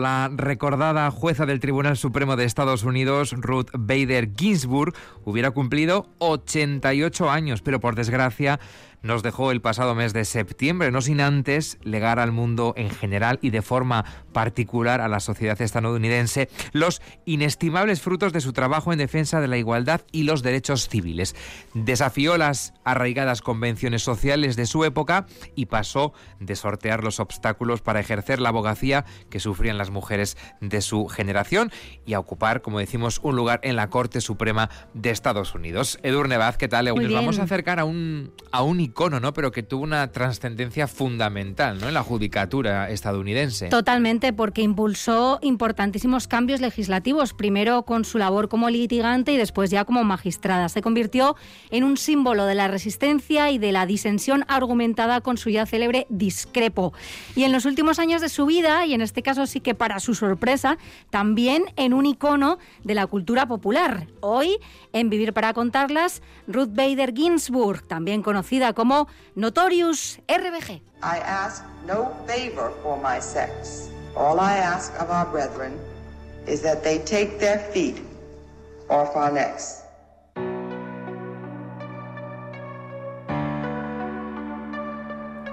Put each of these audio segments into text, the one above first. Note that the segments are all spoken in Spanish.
La recordada jueza del Tribunal Supremo de Estados Unidos, Ruth Bader Ginsburg, hubiera cumplido 88 años, pero por desgracia nos dejó el pasado mes de septiembre, no sin antes legar al mundo en general y de forma particular a la sociedad estadounidense los inestimables frutos de su trabajo en defensa de la igualdad y los derechos civiles. Desafió las arraigadas convenciones sociales de su época y pasó de sortear los obstáculos para ejercer la abogacía que sufrían las mujeres de su generación y a ocupar, como decimos, un lugar en la Corte Suprema de Estados Unidos. Edurne Vaz, ¿qué tal? Nos vamos a acercar a un, a un icono, ¿no? Pero que tuvo una trascendencia fundamental, ¿no? En la judicatura estadounidense. Totalmente, porque impulsó importantísimos cambios legislativos, primero con su labor como litigante y después ya como magistrada. Se convirtió en un símbolo de la resistencia y de la disensión argumentada con su ya célebre discrepo. Y en los últimos años de su vida, y en este caso sí que para su sorpresa, también en un icono de la cultura popular. Hoy, en Vivir para Contarlas, Ruth Bader Ginsburg, también conocida como Notorious RBG. I ask no favor for my sex. All I ask of our brethren is that they take their feet off our necks.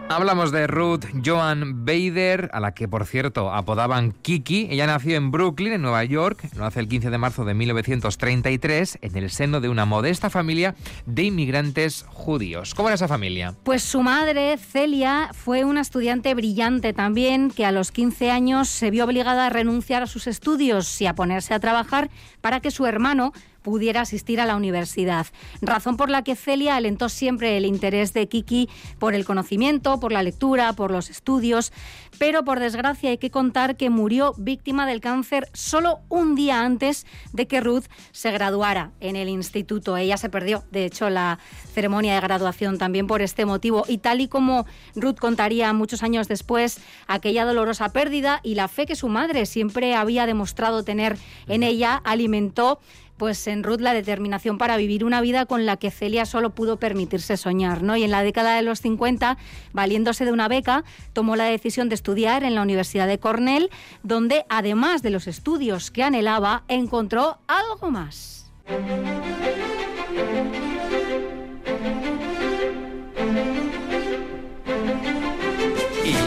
Hablamos de Ruth Joan Bader, a la que por cierto apodaban Kiki. Ella nació en Brooklyn, en Nueva York, lo hace el 15 de marzo de 1933, en el seno de una modesta familia de inmigrantes judíos. ¿Cómo era esa familia? Pues su madre, Celia, fue una estudiante brillante también, que a los 15 años se vio obligada a renunciar a sus estudios y a ponerse a trabajar para que su hermano pudiera asistir a la universidad. Razón por la que Celia alentó siempre el interés de Kiki por el conocimiento, por la lectura, por los estudios, pero por desgracia hay que contar que murió víctima del cáncer solo un día antes de que Ruth se graduara en el instituto. Ella se perdió, de hecho, la ceremonia de graduación también por este motivo. Y tal y como Ruth contaría muchos años después, aquella dolorosa pérdida y la fe que su madre siempre había demostrado tener en ella alimentó pues en Ruth la determinación para vivir una vida con la que Celia solo pudo permitirse soñar, ¿no? Y en la década de los 50, valiéndose de una beca, tomó la decisión de estudiar en la Universidad de Cornell, donde además de los estudios que anhelaba, encontró algo más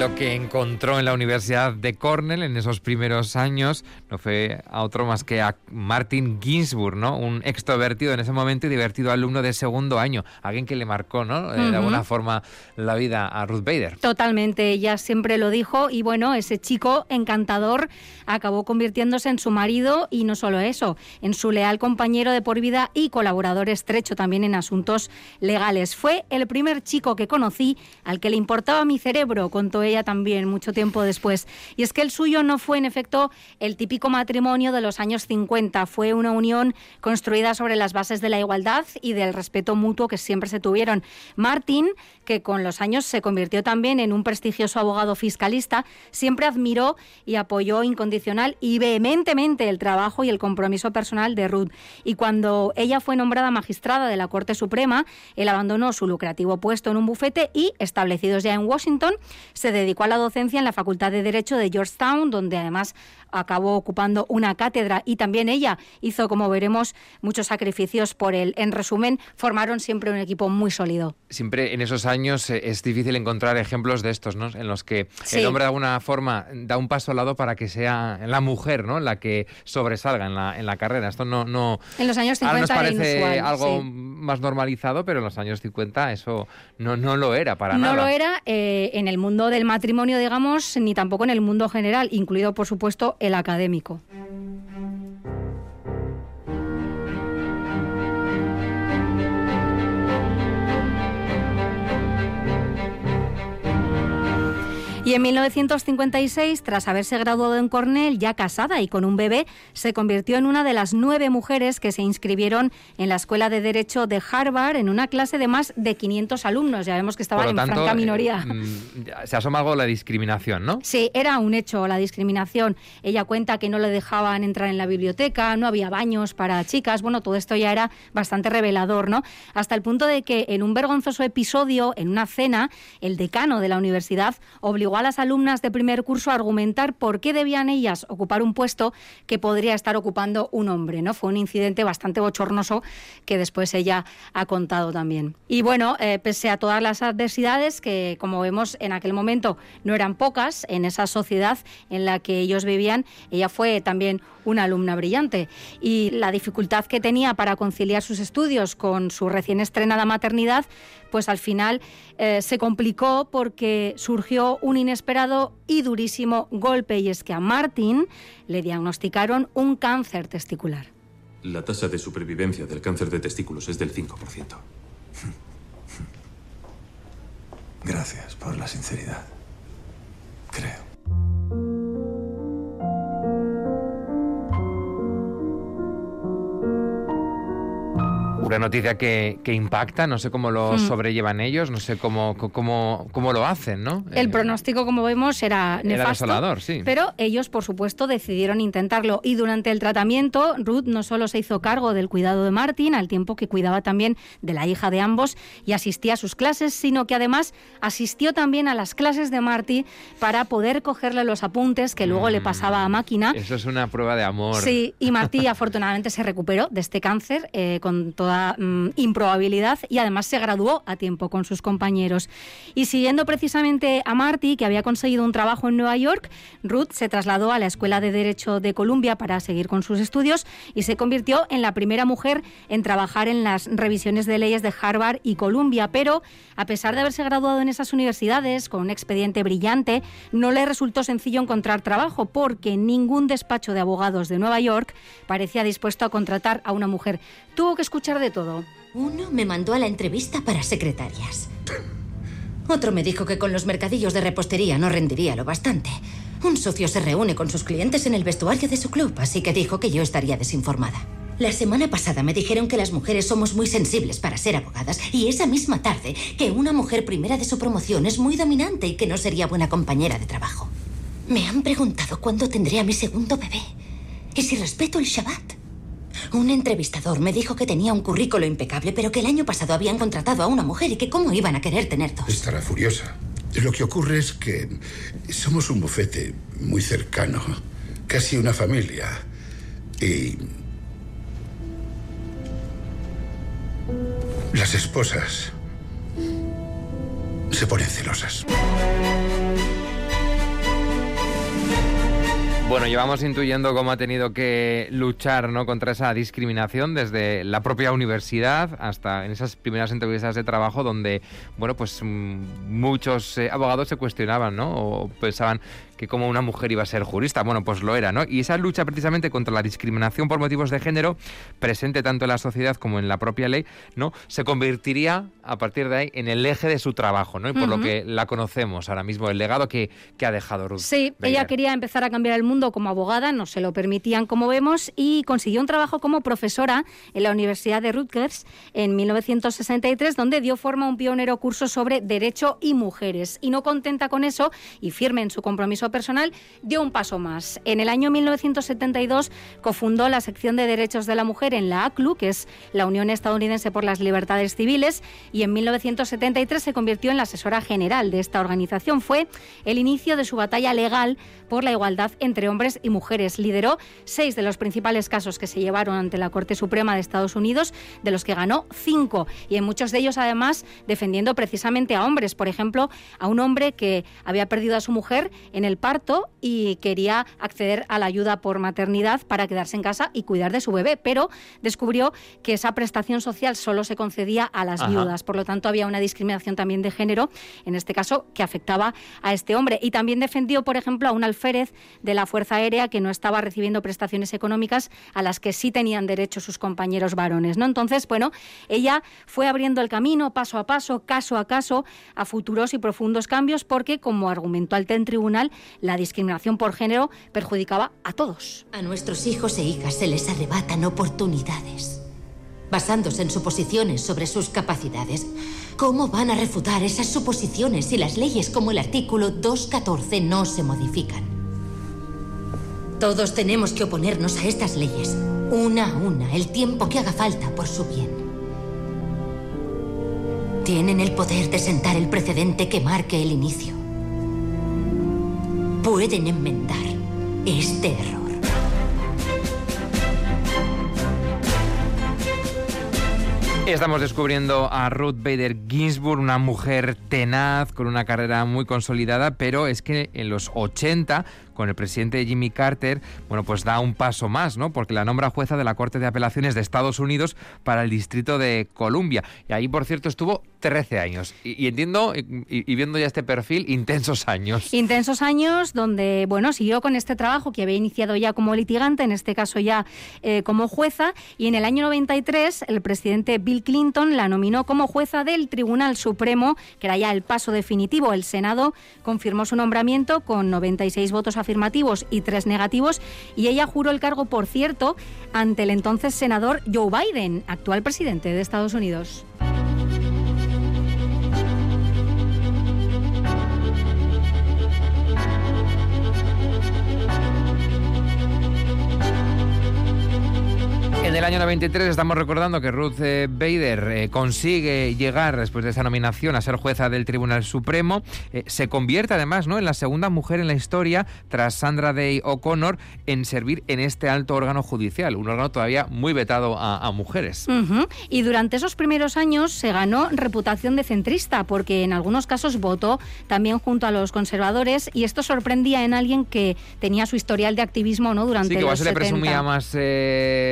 lo que encontró en la Universidad de Cornell en esos primeros años no fue a otro más que a Martin Ginsburg, ¿no? Un extrovertido en ese momento y divertido alumno de segundo año, alguien que le marcó, ¿no? Eh, de alguna forma la vida a Ruth Bader. Totalmente, ella siempre lo dijo y bueno, ese chico encantador acabó convirtiéndose en su marido y no solo eso, en su leal compañero de por vida y colaborador estrecho también en asuntos legales. Fue el primer chico que conocí al que le importaba mi cerebro, contó ella también mucho tiempo después. Y es que el suyo no fue en efecto el típico matrimonio de los años 50, fue una unión construida sobre las bases de la igualdad y del respeto mutuo que siempre se tuvieron. Martin, que con los años se convirtió también en un prestigioso abogado fiscalista, siempre admiró y apoyó incondicional y vehementemente el trabajo y el compromiso personal de Ruth. Y cuando ella fue nombrada magistrada de la Corte Suprema, él abandonó su lucrativo puesto en un bufete y, establecidos ya en Washington, se dedicó a la docencia en la Facultad de Derecho de Georgetown, donde además acabó ocupando una cátedra y también ella hizo, como veremos, muchos sacrificios por él. En resumen, formaron siempre un equipo muy sólido. Siempre en esos años eh, es difícil encontrar ejemplos de estos, ¿no? En los que el hombre de alguna forma da un paso al lado para que sea la mujer, ¿no? La que sobresalga en la, en la carrera. Esto no, no... En los años 50 nos parece algo más normalizado, pero en los años 50 eso no, no lo era para nada. No lo era eh, en el mundo del matrimonio, digamos, ni tampoco en el mundo general, incluido, por supuesto, el académico. Y en 1956, tras haberse graduado en Cornell, ya casada y con un bebé, se convirtió en una de las nueve mujeres que se inscribieron en la Escuela de Derecho de Harvard en una clase de más de 500 alumnos. Ya vemos que estaba en franca minoría. Eh, mm, se asoma algo la discriminación, ¿no? Sí, era un hecho la discriminación. Ella cuenta que no le dejaban entrar en la biblioteca, no había baños para chicas. Bueno, todo esto ya era bastante revelador, ¿no? Hasta el punto de que en un vergonzoso episodio, en una cena, el decano de la universidad obligó a las alumnas de primer curso a argumentar por qué debían ellas ocupar un puesto que podría estar ocupando un hombre, ¿no? Fue un incidente bastante bochornoso que después ella ha contado también. Y bueno, eh, pese a todas las adversidades que, como vemos, en aquel momento no eran pocas en esa sociedad en la que ellos vivían, ella fue también una alumna brillante. Y la dificultad que tenía para conciliar sus estudios con su recién estrenada maternidad, pues al final eh, se complicó porque surgió un inesperado y durísimo golpe y es que a Martin le diagnosticaron un cáncer testicular. La tasa de supervivencia del cáncer de testículos es del 5%. Gracias por la sinceridad. Creo. Una noticia que, impacta, no sé cómo lo hmm. sobrellevan ellos, no sé cómo, cómo, cómo lo hacen, ¿no? El eh, pronóstico, como vemos, era nefasto, sí. pero ellos, por supuesto, decidieron intentarlo. Y durante el tratamiento, Ruth no solo se hizo cargo del cuidado de Martin, al tiempo que cuidaba también de la hija de ambos y asistía a sus clases, sino que además asistió también a las clases de Marty para poder cogerle los apuntes que luego le pasaba a mm, máquina. Eso es una prueba de amor. Sí, y Marty afortunadamente se recuperó de este cáncer eh, con toda Mm, improbabilidad y además se graduó a tiempo con sus compañeros. Y siguiendo precisamente a Marty, que había conseguido un trabajo en Nueva York, Ruth se trasladó a la Escuela de Derecho de Columbia para seguir con sus estudios y se convirtió en la primera mujer en trabajar en las revisiones de leyes de Harvard y Columbia. Pero, a pesar de haberse graduado en esas universidades con un expediente brillante, no le resultó sencillo encontrar trabajo porque ningún despacho de abogados de Nueva York parecía dispuesto a contratar a una mujer. Tuvo que escuchar de todo. Uno me mandó a la entrevista para secretarias. Otro me dijo que con los mercadillos de repostería no rendiría lo bastante. Un socio se reúne con sus clientes en el vestuario de su club, así que dijo que yo estaría desinformada. La semana pasada me dijeron que las mujeres somos muy sensibles para ser abogadas y esa misma tarde que una mujer primera de su promoción es muy dominante y que no sería buena compañera de trabajo. Me han preguntado cuándo tendré a mi segundo bebé y si respeto el Shabbat. Un entrevistador me dijo que tenía un currículo impecable, pero que el año pasado habían contratado a una mujer y que cómo iban a querer tener dos. Estará furiosa. Lo que ocurre es que somos un bufete muy cercano, casi una familia. Y... Las esposas se ponen celosas. Bueno, llevamos intuyendo cómo ha tenido que luchar ¿no? contra esa discriminación desde la propia universidad hasta en esas primeras entrevistas de trabajo donde, bueno, pues mm, muchos eh, abogados se cuestionaban, ¿no? O pensaban que como una mujer iba a ser jurista. Bueno, pues lo era, ¿no? Y esa lucha precisamente contra la discriminación por motivos de género, presente tanto en la sociedad como en la propia ley, ¿no? Se convertiría a partir de ahí en el eje de su trabajo, ¿no? Y por lo que la conocemos ahora mismo, el legado que, que ha dejado Ruth. Sí, ella quería empezar a cambiar el mundo como abogada, no se lo permitían como vemos, y consiguió un trabajo como profesora en la Universidad de Rutgers en 1963, donde dio forma a un pionero curso sobre derecho y mujeres. Y no contenta con eso, y firme en su compromiso personal, dio un paso más. En el año 1972 cofundó la sección de derechos de la mujer en la ACLU, que es la Unión Estadounidense por las Libertades Civiles, y en 1973 se convirtió en la asesora general de esta organización. Fue el inicio de su batalla legal por la igualdad entre hombres y mujeres. Lideró seis de los principales casos que se llevaron ante la Corte Suprema de Estados Unidos, de los que ganó cinco, y en muchos de ellos además defendiendo precisamente a hombres. Por ejemplo, a un hombre que había perdido a su mujer en el parto y quería acceder a la ayuda por maternidad para quedarse en casa y cuidar de su bebé, pero descubrió que esa prestación social solo se concedía a las viudas. Por lo tanto, había una discriminación también de género, en este caso, que afectaba a este hombre. Y también defendió, por ejemplo, a un alférez de la Fuerza Aérea que no estaba recibiendo prestaciones económicas a las que sí tenían derecho sus compañeros varones. ¿no? Entonces, bueno, ella fue abriendo el camino paso a paso, caso a caso, a futuros y profundos cambios, porque, como argumentó ante el tribunal, la discriminación por género perjudicaba a todos. A nuestros hijos e hijas se les arrebatan oportunidades, basándose en suposiciones sobre sus capacidades. ¿Cómo van a refutar esas suposiciones si las leyes como el artículo 214 no se modifican? Todos tenemos que oponernos a estas leyes, una a una, el tiempo que haga falta por su bien. Tienen el poder de sentar el precedente que marque el inicio. Pueden enmendar este error. Estamos descubriendo a Ruth Bader Ginsburg, una mujer tenaz, con una carrera muy consolidada, pero es que en los 80 con el presidente Jimmy Carter, bueno, pues da un paso más, ¿no? Porque la nombra jueza de la Corte de Apelaciones de Estados Unidos para el Distrito de Columbia. Y ahí, por cierto, estuvo 13 años. Y, entiendo, y, viendo ya este perfil, intensos años. Intensos años donde, bueno, siguió con este trabajo que había iniciado ya como litigante, en este caso ya eh, como jueza, y en el año 93 el presidente Bill Clinton la nominó como jueza del Tribunal Supremo, que era ya el paso definitivo. El Senado confirmó su nombramiento con 96 votos a afirmativos y tres negativos, y ella juró el cargo, por cierto, ante el entonces senador Joe Biden, actual presidente de Estados Unidos. Año 93 estamos recordando que Ruth eh, Bader eh, consigue llegar después de esa nominación a ser jueza del Tribunal Supremo. Eh, se convierte además ¿no? en la segunda mujer en la historia, tras Sandra Day O'Connor, en servir en este alto órgano judicial, un órgano todavía muy vetado a, mujeres. Y durante esos primeros años se ganó reputación de centrista, porque en algunos casos votó también junto a los conservadores y esto sorprendía en alguien que tenía su historial de activismo ¿no? durante sí, que igual se le presumía más,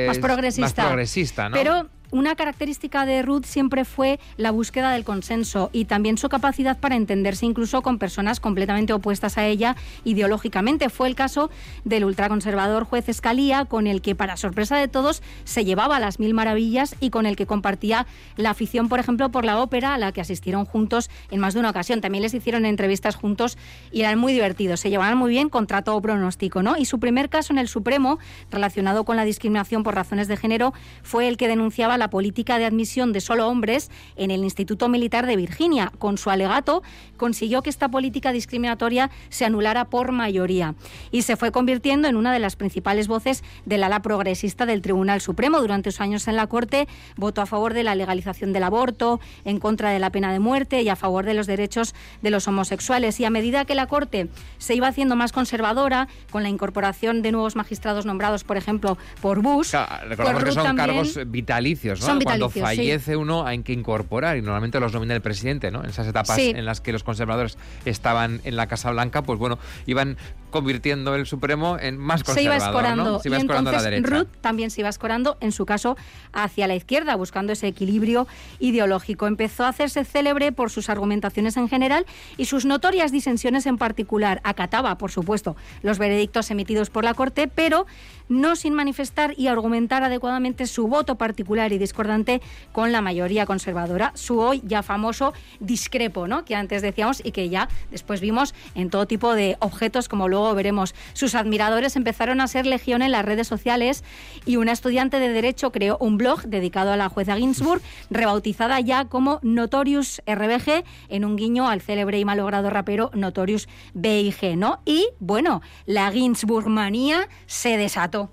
más progresista progresista, ¿no? Pero una característica de Ruth siempre fue la búsqueda del consenso y también su capacidad para entenderse incluso con personas completamente opuestas a ella ideológicamente. Fue el caso del ultraconservador juez Escalía, con el que, para sorpresa de todos, se llevaba las mil maravillas y con el que compartía la afición, por ejemplo, por la ópera, a la que asistieron juntos en más de una ocasión. También les hicieron entrevistas juntos y eran muy divertidos. Se llevaban muy bien contra todo pronóstico, ¿no? Y su primer caso en el Supremo, relacionado con la discriminación por razones de género, fue el que denunciaba la política de admisión de solo hombres en el Instituto Militar de Virginia. Con su alegato consiguió que esta política discriminatoria se anulara por mayoría y se fue convirtiendo en una de las principales voces del ala progresista del Tribunal Supremo. Durante sus años en la Corte votó a favor de la legalización del aborto, en contra de la pena de muerte y a favor de los derechos de los homosexuales. Y a medida que la Corte se iba haciendo más conservadora, con la incorporación de nuevos magistrados nombrados, por ejemplo, por Bush, recordamos que son cargos vitalicios cuando fallece uno hay que incorporar y normalmente los nomina el presidente, ¿no? En esas etapas en las que los conservadores estaban en la Casa Blanca, pues bueno, iban convirtiendo el Supremo en más conservador, se iba escorando, Se iba escorando a la derecha. Ruth también se iba escorando, en su caso, hacia la izquierda, buscando ese equilibrio ideológico. Empezó a hacerse célebre por sus argumentaciones en general y sus notorias disensiones en particular. Acataba, por supuesto, los veredictos emitidos por la Corte, pero no sin manifestar y argumentar adecuadamente su voto particular y discordante con la mayoría conservadora, su hoy ya famoso discrepo, ¿no? que antes decíamos y que ya después vimos en todo tipo de objetos, como luego veremos. Sus admiradores empezaron a ser legión en las redes sociales y una estudiante de Derecho creó un blog dedicado a la jueza Ginsburg, rebautizada ya como Notorious RBG, en un guiño al célebre y malogrado rapero Notorious B.I.G., ¿no? Y, bueno, la Ginsburg manía se desató.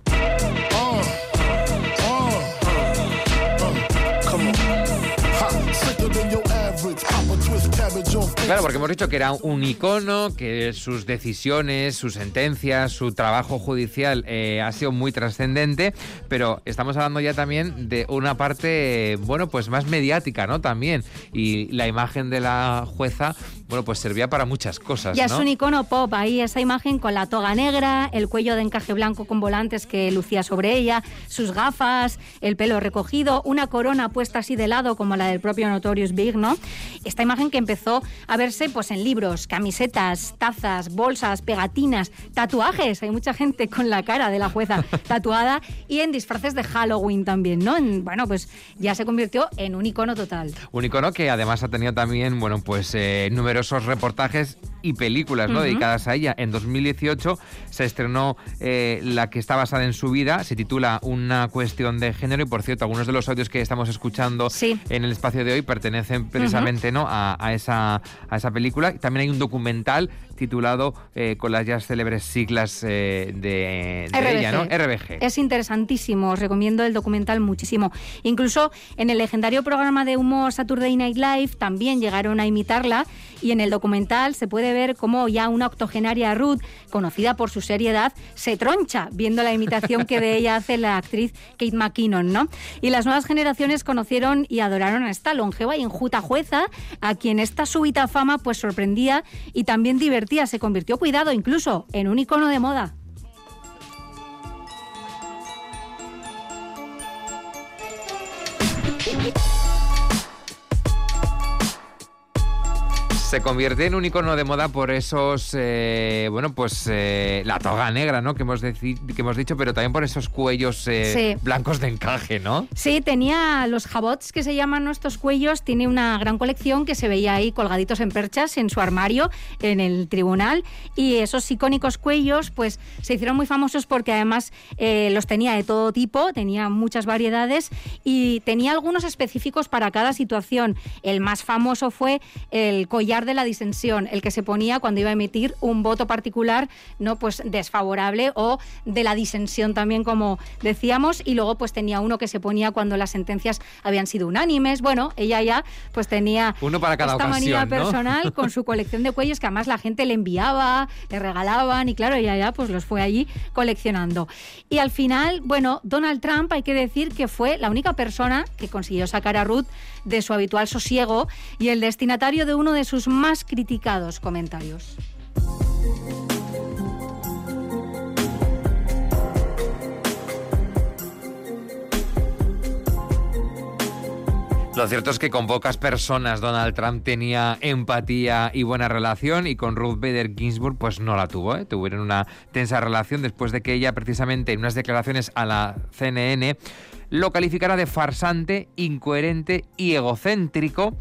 Claro, porque hemos dicho que era un icono, que sus decisiones, sus sentencias, su trabajo judicial eh, ha sido muy trascendente, pero estamos hablando ya también de una parte, bueno, pues más mediática, ¿no? También. Y la imagen de la jueza, bueno, pues servía para muchas cosas. Ya es un icono pop, ahí esa imagen con la toga negra, el cuello de encaje blanco con volantes que lucía sobre ella, sus gafas, el pelo recogido, una corona puesta así de lado como la del propio Notorious Big, ¿no? Esta imagen que empezó a verse pues en libros, camisetas, tazas, bolsas, pegatinas, tatuajes, hay mucha gente con la cara de la jueza tatuada y en disfraces de Halloween también, ¿no? bueno, pues ya se convirtió en un icono total. Un icono que además ha tenido también, bueno, pues eh, numerosos reportajes y películas ¿no? dedicadas a ella. En 2018 se estrenó eh, la que está basada en su vida, se titula Una cuestión de género y por cierto, algunos de los audios que estamos escuchando en el espacio de hoy pertenecen precisamente ¿no? a, esa, a esa película. También hay un documental titulado eh, con las ya célebres siglas eh, de, ella, ¿no? RBG. Es interesantísimo, os recomiendo el documental muchísimo. Incluso en el legendario programa de humor Saturday Night Live también llegaron a imitarla y en el documental se puede ver cómo ya una octogenaria Ruth, conocida por su seriedad, se troncha viendo la imitación que de ella hace la actriz Kate McKinnon, ¿no? Y las nuevas generaciones conocieron y adoraron a esta longeva y enjuta jueza, a quien esta súbita fama pues sorprendía y también divertía, se convirtió, cuidado, incluso en un icono de moda. Se convierte en un icono de moda por esos, eh, bueno, pues eh, la toga negra, ¿no? Que hemos, que hemos dicho, pero también por esos cuellos eh, blancos de encaje, ¿no? Sí, tenía los jabots que se llaman nuestros cuellos, tiene una gran colección que se veía ahí colgaditos en perchas en su armario, en el tribunal, y esos icónicos cuellos, pues se hicieron muy famosos porque además los tenía de todo tipo, tenía muchas variedades y tenía algunos específicos para cada situación. El más famoso fue el collar de la disensión, el que se ponía cuando iba a emitir un voto particular, no pues desfavorable o de la disensión también como decíamos y luego pues tenía uno que se ponía cuando las sentencias habían sido unánimes. Bueno, ella ya pues tenía uno para cada esta manía personal con su colección de cuellos que además la gente le enviaba, le regalaban y claro, ella ya pues los fue allí coleccionando. Y al final, bueno, Donald Trump hay que decir que fue la única persona que consiguió sacar a Ruth de su habitual sosiego y el destinatario de uno de sus más criticados comentarios. Lo cierto es que con pocas personas Donald Trump tenía empatía y buena relación y con Ruth Bader Ginsburg pues no la tuvo. ¿eh? Tuvieron una tensa relación después de que ella precisamente en unas declaraciones a la CNN lo calificara de farsante, incoherente y egocéntrico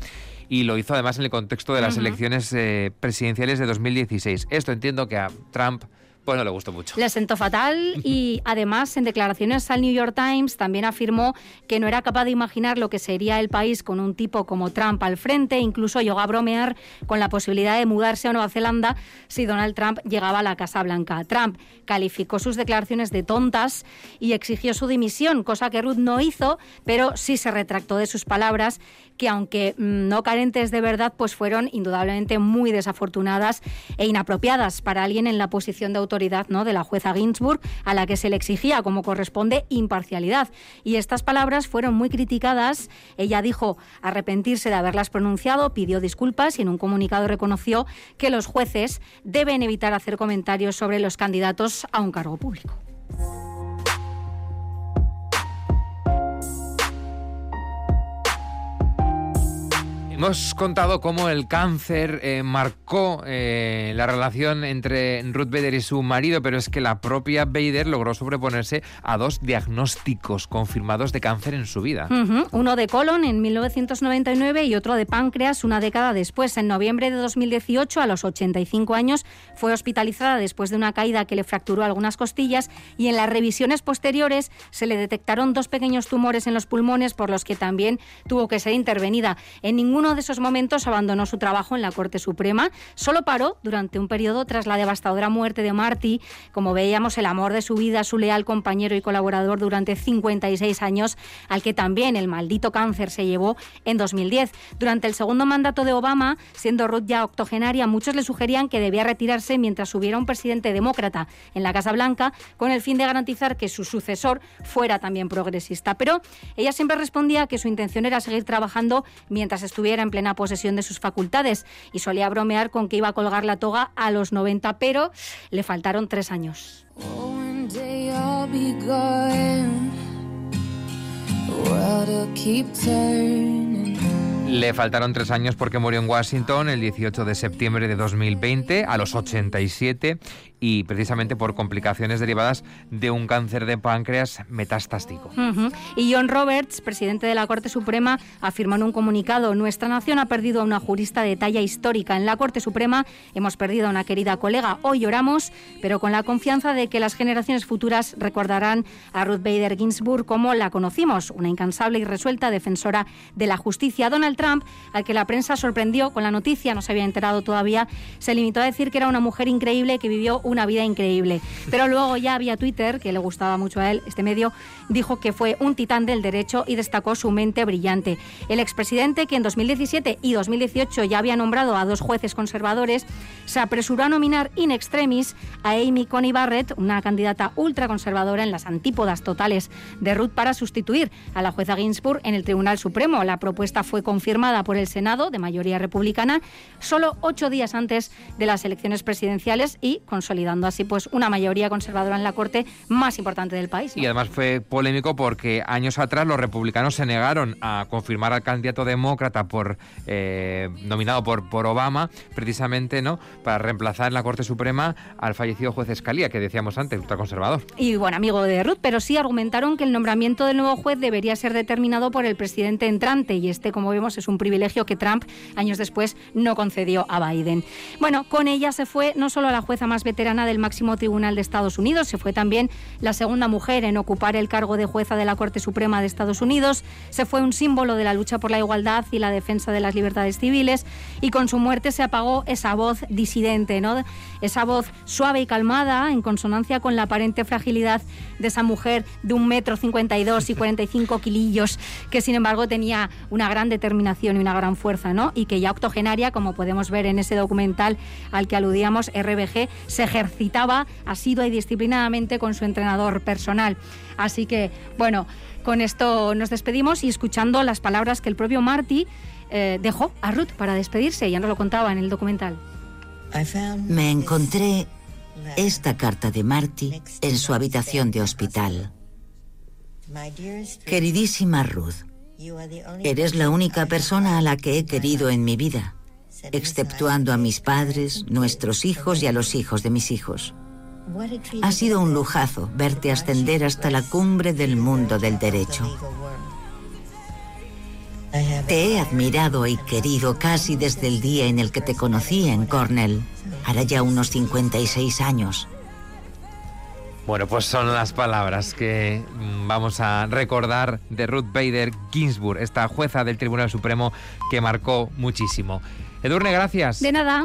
y lo hizo además en el contexto de las elecciones eh, presidenciales de 2016. Esto entiendo que a Trump pues no le gustó mucho. Le sentó fatal y además en declaraciones al New York Times también afirmó que no era capaz de imaginar lo que sería el país con un tipo como Trump al frente. Incluso llegó a bromear con la posibilidad de mudarse a Nueva Zelanda si Donald Trump llegaba a la Casa Blanca. Trump calificó sus declaraciones de tontas y exigió su dimisión, cosa que Ruth no hizo, pero sí se retractó de sus palabras que aunque mm, no carentes de verdad, pues fueron indudablemente muy desafortunadas e inapropiadas para alguien en la posición de autoridad de la jueza Ginsburg, a la que se le exigía, como corresponde, imparcialidad. Y estas palabras fueron muy criticadas. Ella dijo arrepentirse de haberlas pronunciado, pidió disculpas y en un comunicado reconoció que los jueces deben evitar hacer comentarios sobre los candidatos a un cargo público. Hemos contado cómo el cáncer eh, marcó eh, la relación entre Ruth Bader y su marido, pero es que la propia Bader logró sobreponerse a dos diagnósticos confirmados de cáncer en su vida. Uno de colon en 1999 y otro de páncreas una década después. En noviembre de 2018, a los 85 años, fue hospitalizada después de una caída que le fracturó algunas costillas y en las revisiones posteriores se le detectaron dos pequeños tumores en los pulmones por los que también tuvo que ser intervenida. En ningún uno de esos momentos abandonó su trabajo en la Corte Suprema. Solo paró durante un periodo tras la devastadora muerte de Marty, como veíamos, el amor de su vida, su leal compañero y colaborador durante 56 años, al que también el maldito cáncer se llevó en 2010. Durante el segundo mandato de Obama, siendo Ruth ya octogenaria, muchos le sugerían que debía retirarse mientras hubiera un presidente demócrata en la Casa Blanca, con el fin de garantizar que su sucesor fuera también progresista. Pero ella siempre respondía que su intención era seguir trabajando mientras estuviera en plena posesión de sus facultades y solía bromear con que iba a colgar la toga a los 90, pero le faltaron tres años. Le faltaron tres años porque murió en Washington el 18 de septiembre de 2020 a los 87 y precisamente por complicaciones derivadas de un cáncer de páncreas metastástico. Y John Roberts, presidente de la Corte Suprema, afirmó en un comunicado, nuestra nación ha perdido a una jurista de talla histórica. En la Corte Suprema hemos perdido a una querida colega. Hoy lloramos, pero con la confianza de que las generaciones futuras recordarán a Ruth Bader Ginsburg como la conocimos, una incansable y resuelta defensora de la justicia. Donald Trump, al que la prensa sorprendió con la noticia, no se había enterado todavía, se limitó a decir que era una mujer increíble que vivió una vida increíble. Pero luego ya había Twitter, que le gustaba mucho a él, este medio, dijo que fue un titán del derecho y destacó su mente brillante. El expresidente, que en 2017 y 2018 ya había nombrado a dos jueces conservadores, se apresuró a nominar in extremis a Amy Coney Barrett, una candidata ultraconservadora en las antípodas totales de Ruth, para sustituir a la jueza Ginsburg en el Tribunal Supremo. La propuesta fue confirmada por el Senado, de mayoría republicana, solo ocho días antes de las elecciones presidenciales y consolidada dando así pues una mayoría conservadora en la Corte más importante del país. Y además fue polémico porque años atrás los republicanos se negaron a confirmar al candidato demócrata por eh, nominado por, por Obama, precisamente no para reemplazar en la Corte Suprema al fallecido juez Escalía, que decíamos antes, ultraconservador. Y buen amigo de Ruth, pero sí argumentaron que el nombramiento del nuevo juez debería ser determinado por el presidente entrante y este, como vemos, es un privilegio que Trump años después no concedió a Biden. Bueno, con ella se fue no solo la jueza más veterana, del máximo tribunal de Estados Unidos. Se fue también la segunda mujer en ocupar el cargo de jueza de la Corte Suprema de Estados Unidos. Se fue un símbolo de la lucha por la igualdad y la defensa de las libertades civiles. Y con su muerte se apagó esa voz disidente, ¿no? esa voz suave y calmada, en consonancia con la aparente fragilidad de esa mujer de un metro cincuenta y dos y 45 kilillos, que sin embargo tenía una gran determinación y una gran fuerza, ¿no? Y que ya octogenaria, como podemos ver en ese documental al que aludíamos, RBG, se ejercitaba asidua y disciplinadamente con su entrenador personal. Así que, bueno, con esto nos despedimos y escuchando las palabras que el propio Marty eh, dejó a Ruth para despedirse, ya nos lo contaba en el documental. Me encontré esta carta de Marty en su habitación de hospital. Queridísima Ruth, eres la única persona a la que he querido en mi vida, exceptuando a mis padres, nuestros hijos y a los hijos de mis hijos. Ha sido un lujazo verte ascender hasta la cumbre del mundo del derecho. Te he admirado y querido casi desde el día en el que te conocí en Cornell, hará ya unos 56 años. Bueno, pues son las palabras que mm, vamos a recordar de Ruth Bader Ginsburg, esta jueza del Tribunal Supremo que marcó muchísimo. Edurne, gracias. De nada.